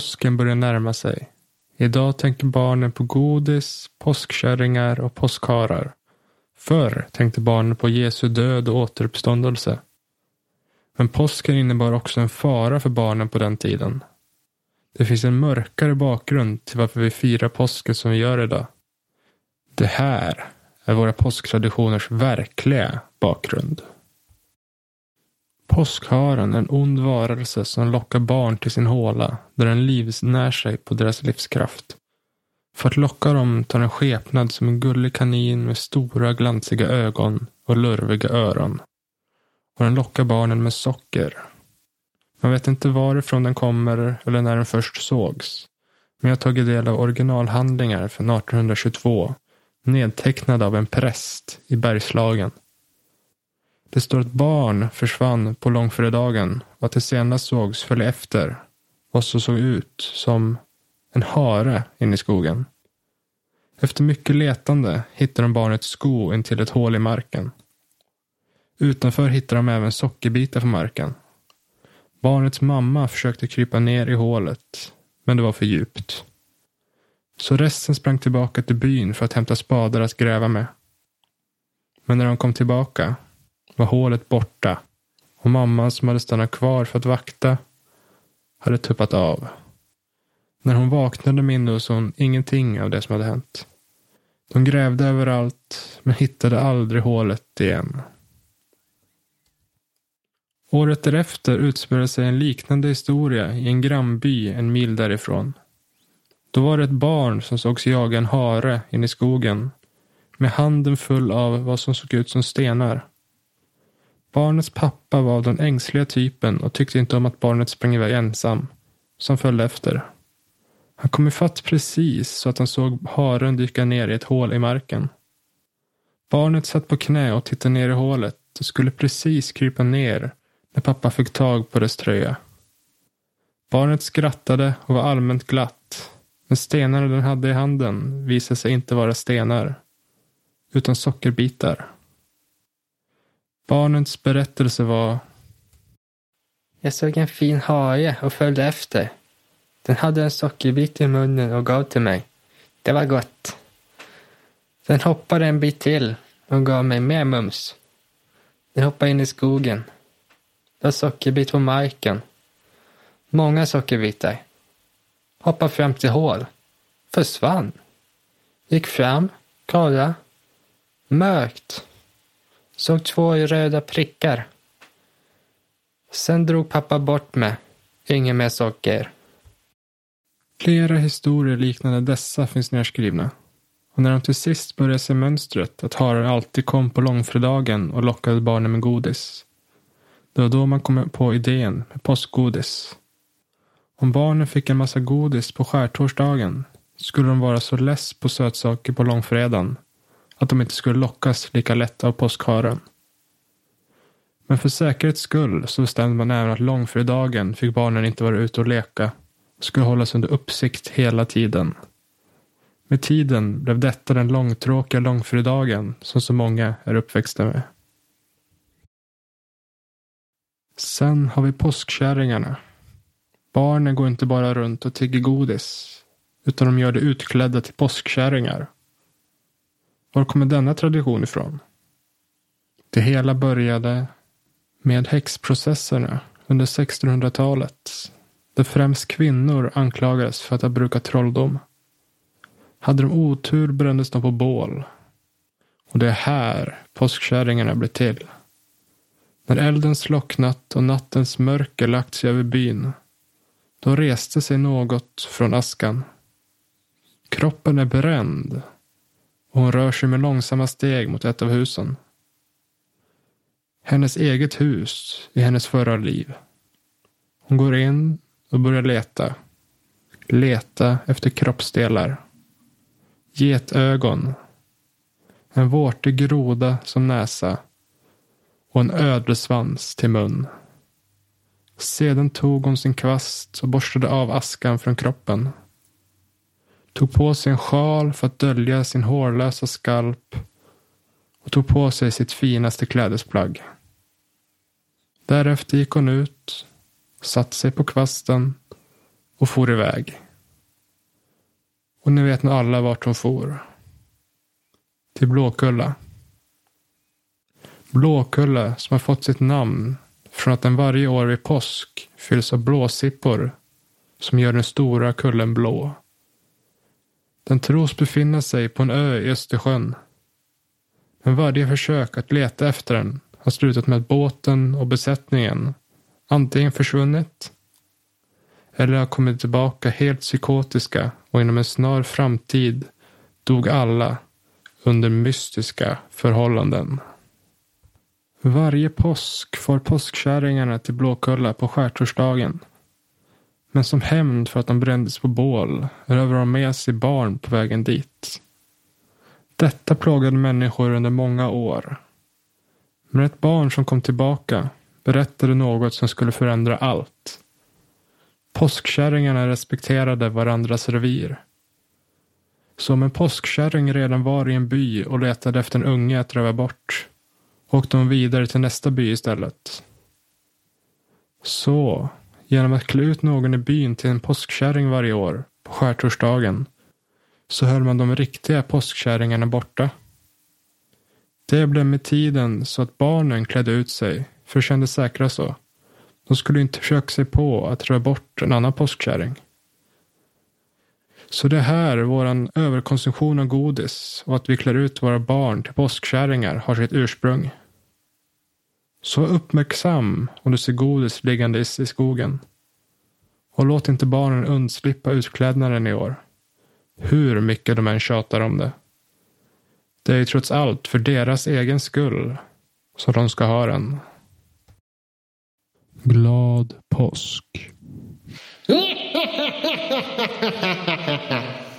Påsken börjar närma sig. Idag tänker barnen på godis, påskkärringar och påskharar. Förr tänkte barnen på Jesu död och återuppståndelse. Men påsken innebar också en fara för barnen på den tiden. Det finns en mörkare bakgrund till varför vi firar påsken som vi gör idag. Det här är våra påsktraditioners verkliga bakgrund. Påskharen är en ond varelse som lockar barn till sin håla där den livnär sig på deras livskraft. För att locka dem tar den skepnad som en gullig kanin med stora glansiga ögon och lurviga öron. Och den lockar barnen med socker. Man vet inte varifrån den kommer eller när den först sågs. Men jag har tagit del av originalhandlingar från 1822 nedtecknade av en präst i Bergslagen. Det står att barn försvann på långfredagen och att det senast sågs följa efter vad som såg ut som en hare inne i skogen. Efter mycket letande hittade de barnets sko intill ett hål i marken. Utanför hittade de även sockerbitar på marken. Barnets mamma försökte krypa ner i hålet, men det var för djupt. Så resten sprang tillbaka till byn för att hämta spadar att gräva med. Men när de kom tillbaka var hålet borta och mamman som hade stannat kvar för att vakta hade tuppat av. När hon vaknade mindes hon ingenting av det som hade hänt. De grävde överallt men hittade aldrig hålet igen. Året därefter utspelade sig en liknande historia i en grannby en mil därifrån. Då var det ett barn som sågs jaga en hare in i skogen med handen full av vad som såg ut som stenar. Barnets pappa var av den ängsliga typen och tyckte inte om att barnet sprang iväg ensam, som följde efter. Han kom ifatt precis så att han såg haren dyka ner i ett hål i marken. Barnet satt på knä och tittade ner i hålet och skulle precis krypa ner när pappa fick tag på dess tröja. Barnet skrattade och var allmänt glatt men stenarna den hade i handen visade sig inte vara stenar, utan sockerbitar. Barnets berättelse var Jag såg en fin hare och följde efter. Den hade en sockerbit i munnen och gav till mig. Det var gott. Den hoppade en bit till och gav mig mer mums. Den hoppade in i skogen. Det var sockerbit på marken. Många sockerbitar. Hoppade fram till hål. Försvann. Gick fram. Kolla. Mörkt. Såg två röda prickar. Sen drog pappa bort mig. Inget mer socker. Flera historier liknande dessa finns nedskrivna. Och när de till sist började se mönstret att harar alltid kom på långfredagen och lockade barnen med godis. Det var då man kom på idén med påskgodis. Om barnen fick en massa godis på skärtorsdagen skulle de vara så less på sötsaker på långfredagen att de inte skulle lockas lika lätt av påskharen. Men för säkerhets skull så bestämde man även att långfredagen fick barnen inte vara ute och leka och skulle hållas under uppsikt hela tiden. Med tiden blev detta den långtråkiga långfredagen som så många är uppväxta med. Sen har vi påskkärringarna. Barnen går inte bara runt och tigger godis, utan de gör det utklädda till påskkärringar. Var kommer denna tradition ifrån? Det hela började med häxprocesserna under 1600-talet, där främst kvinnor anklagades för att ha brukat trolldom. Hade de otur brändes de på bål. Och det är här påskkärringarna blir till. När elden slocknat och nattens mörker lagt sig över byn, då reste sig något från askan. Kroppen är bränd och hon rör sig med långsamma steg mot ett av husen. Hennes eget hus i hennes förra liv. Hon går in och börjar leta. Leta efter kroppsdelar. Getögon. En vårtig groda som näsa. Och en ödlesvans till mun. Sedan tog hon sin kvast och borstade av askan från kroppen. Tog på sig en sjal för att dölja sin hårlösa skalp och tog på sig sitt finaste klädesplagg. Därefter gick hon ut, satte sig på kvasten och for iväg. Och ni vet nog alla vart hon for. Till Blåkulla. Blåkulla som har fått sitt namn från att den varje år vid påsk fylls av blåsippor som gör den stora kullen blå. Den tros befinna sig på en ö i Östersjön. Men varje försök att leta efter den har slutat med att båten och besättningen antingen försvunnit eller har kommit tillbaka helt psykotiska och inom en snar framtid dog alla under mystiska förhållanden. Varje påsk får påskkärringarna till Blåkulla på skärtorsdagen. Men som hämnd för att de brändes på bål rövade de med sig barn på vägen dit. Detta plågade människor under många år. Men ett barn som kom tillbaka berättade något som skulle förändra allt. Påskkärringarna respekterade varandras revir. Så om en påskkärring redan var i en by och letade efter en unge att röva bort åkte hon vidare till nästa by istället. Så, genom att klä ut någon i byn till en påskkärring varje år på skärtorsdagen så höll man de riktiga påskkärringarna borta. Det blev med tiden så att barnen klädde ut sig, för det kändes säkra så. De skulle inte försöka sig på att röra bort en annan påskkärring. Så det är här våran överkonsumtion av godis och att vi klär ut våra barn till påskkärringar har sitt ursprung. Så uppmärksam om du ser godis liggandes i skogen. Och låt inte barnen undslippa utklädnaden i år. Hur mycket de än tjatar om det. Det är ju trots allt för deras egen skull som de ska ha den. Glad påsk.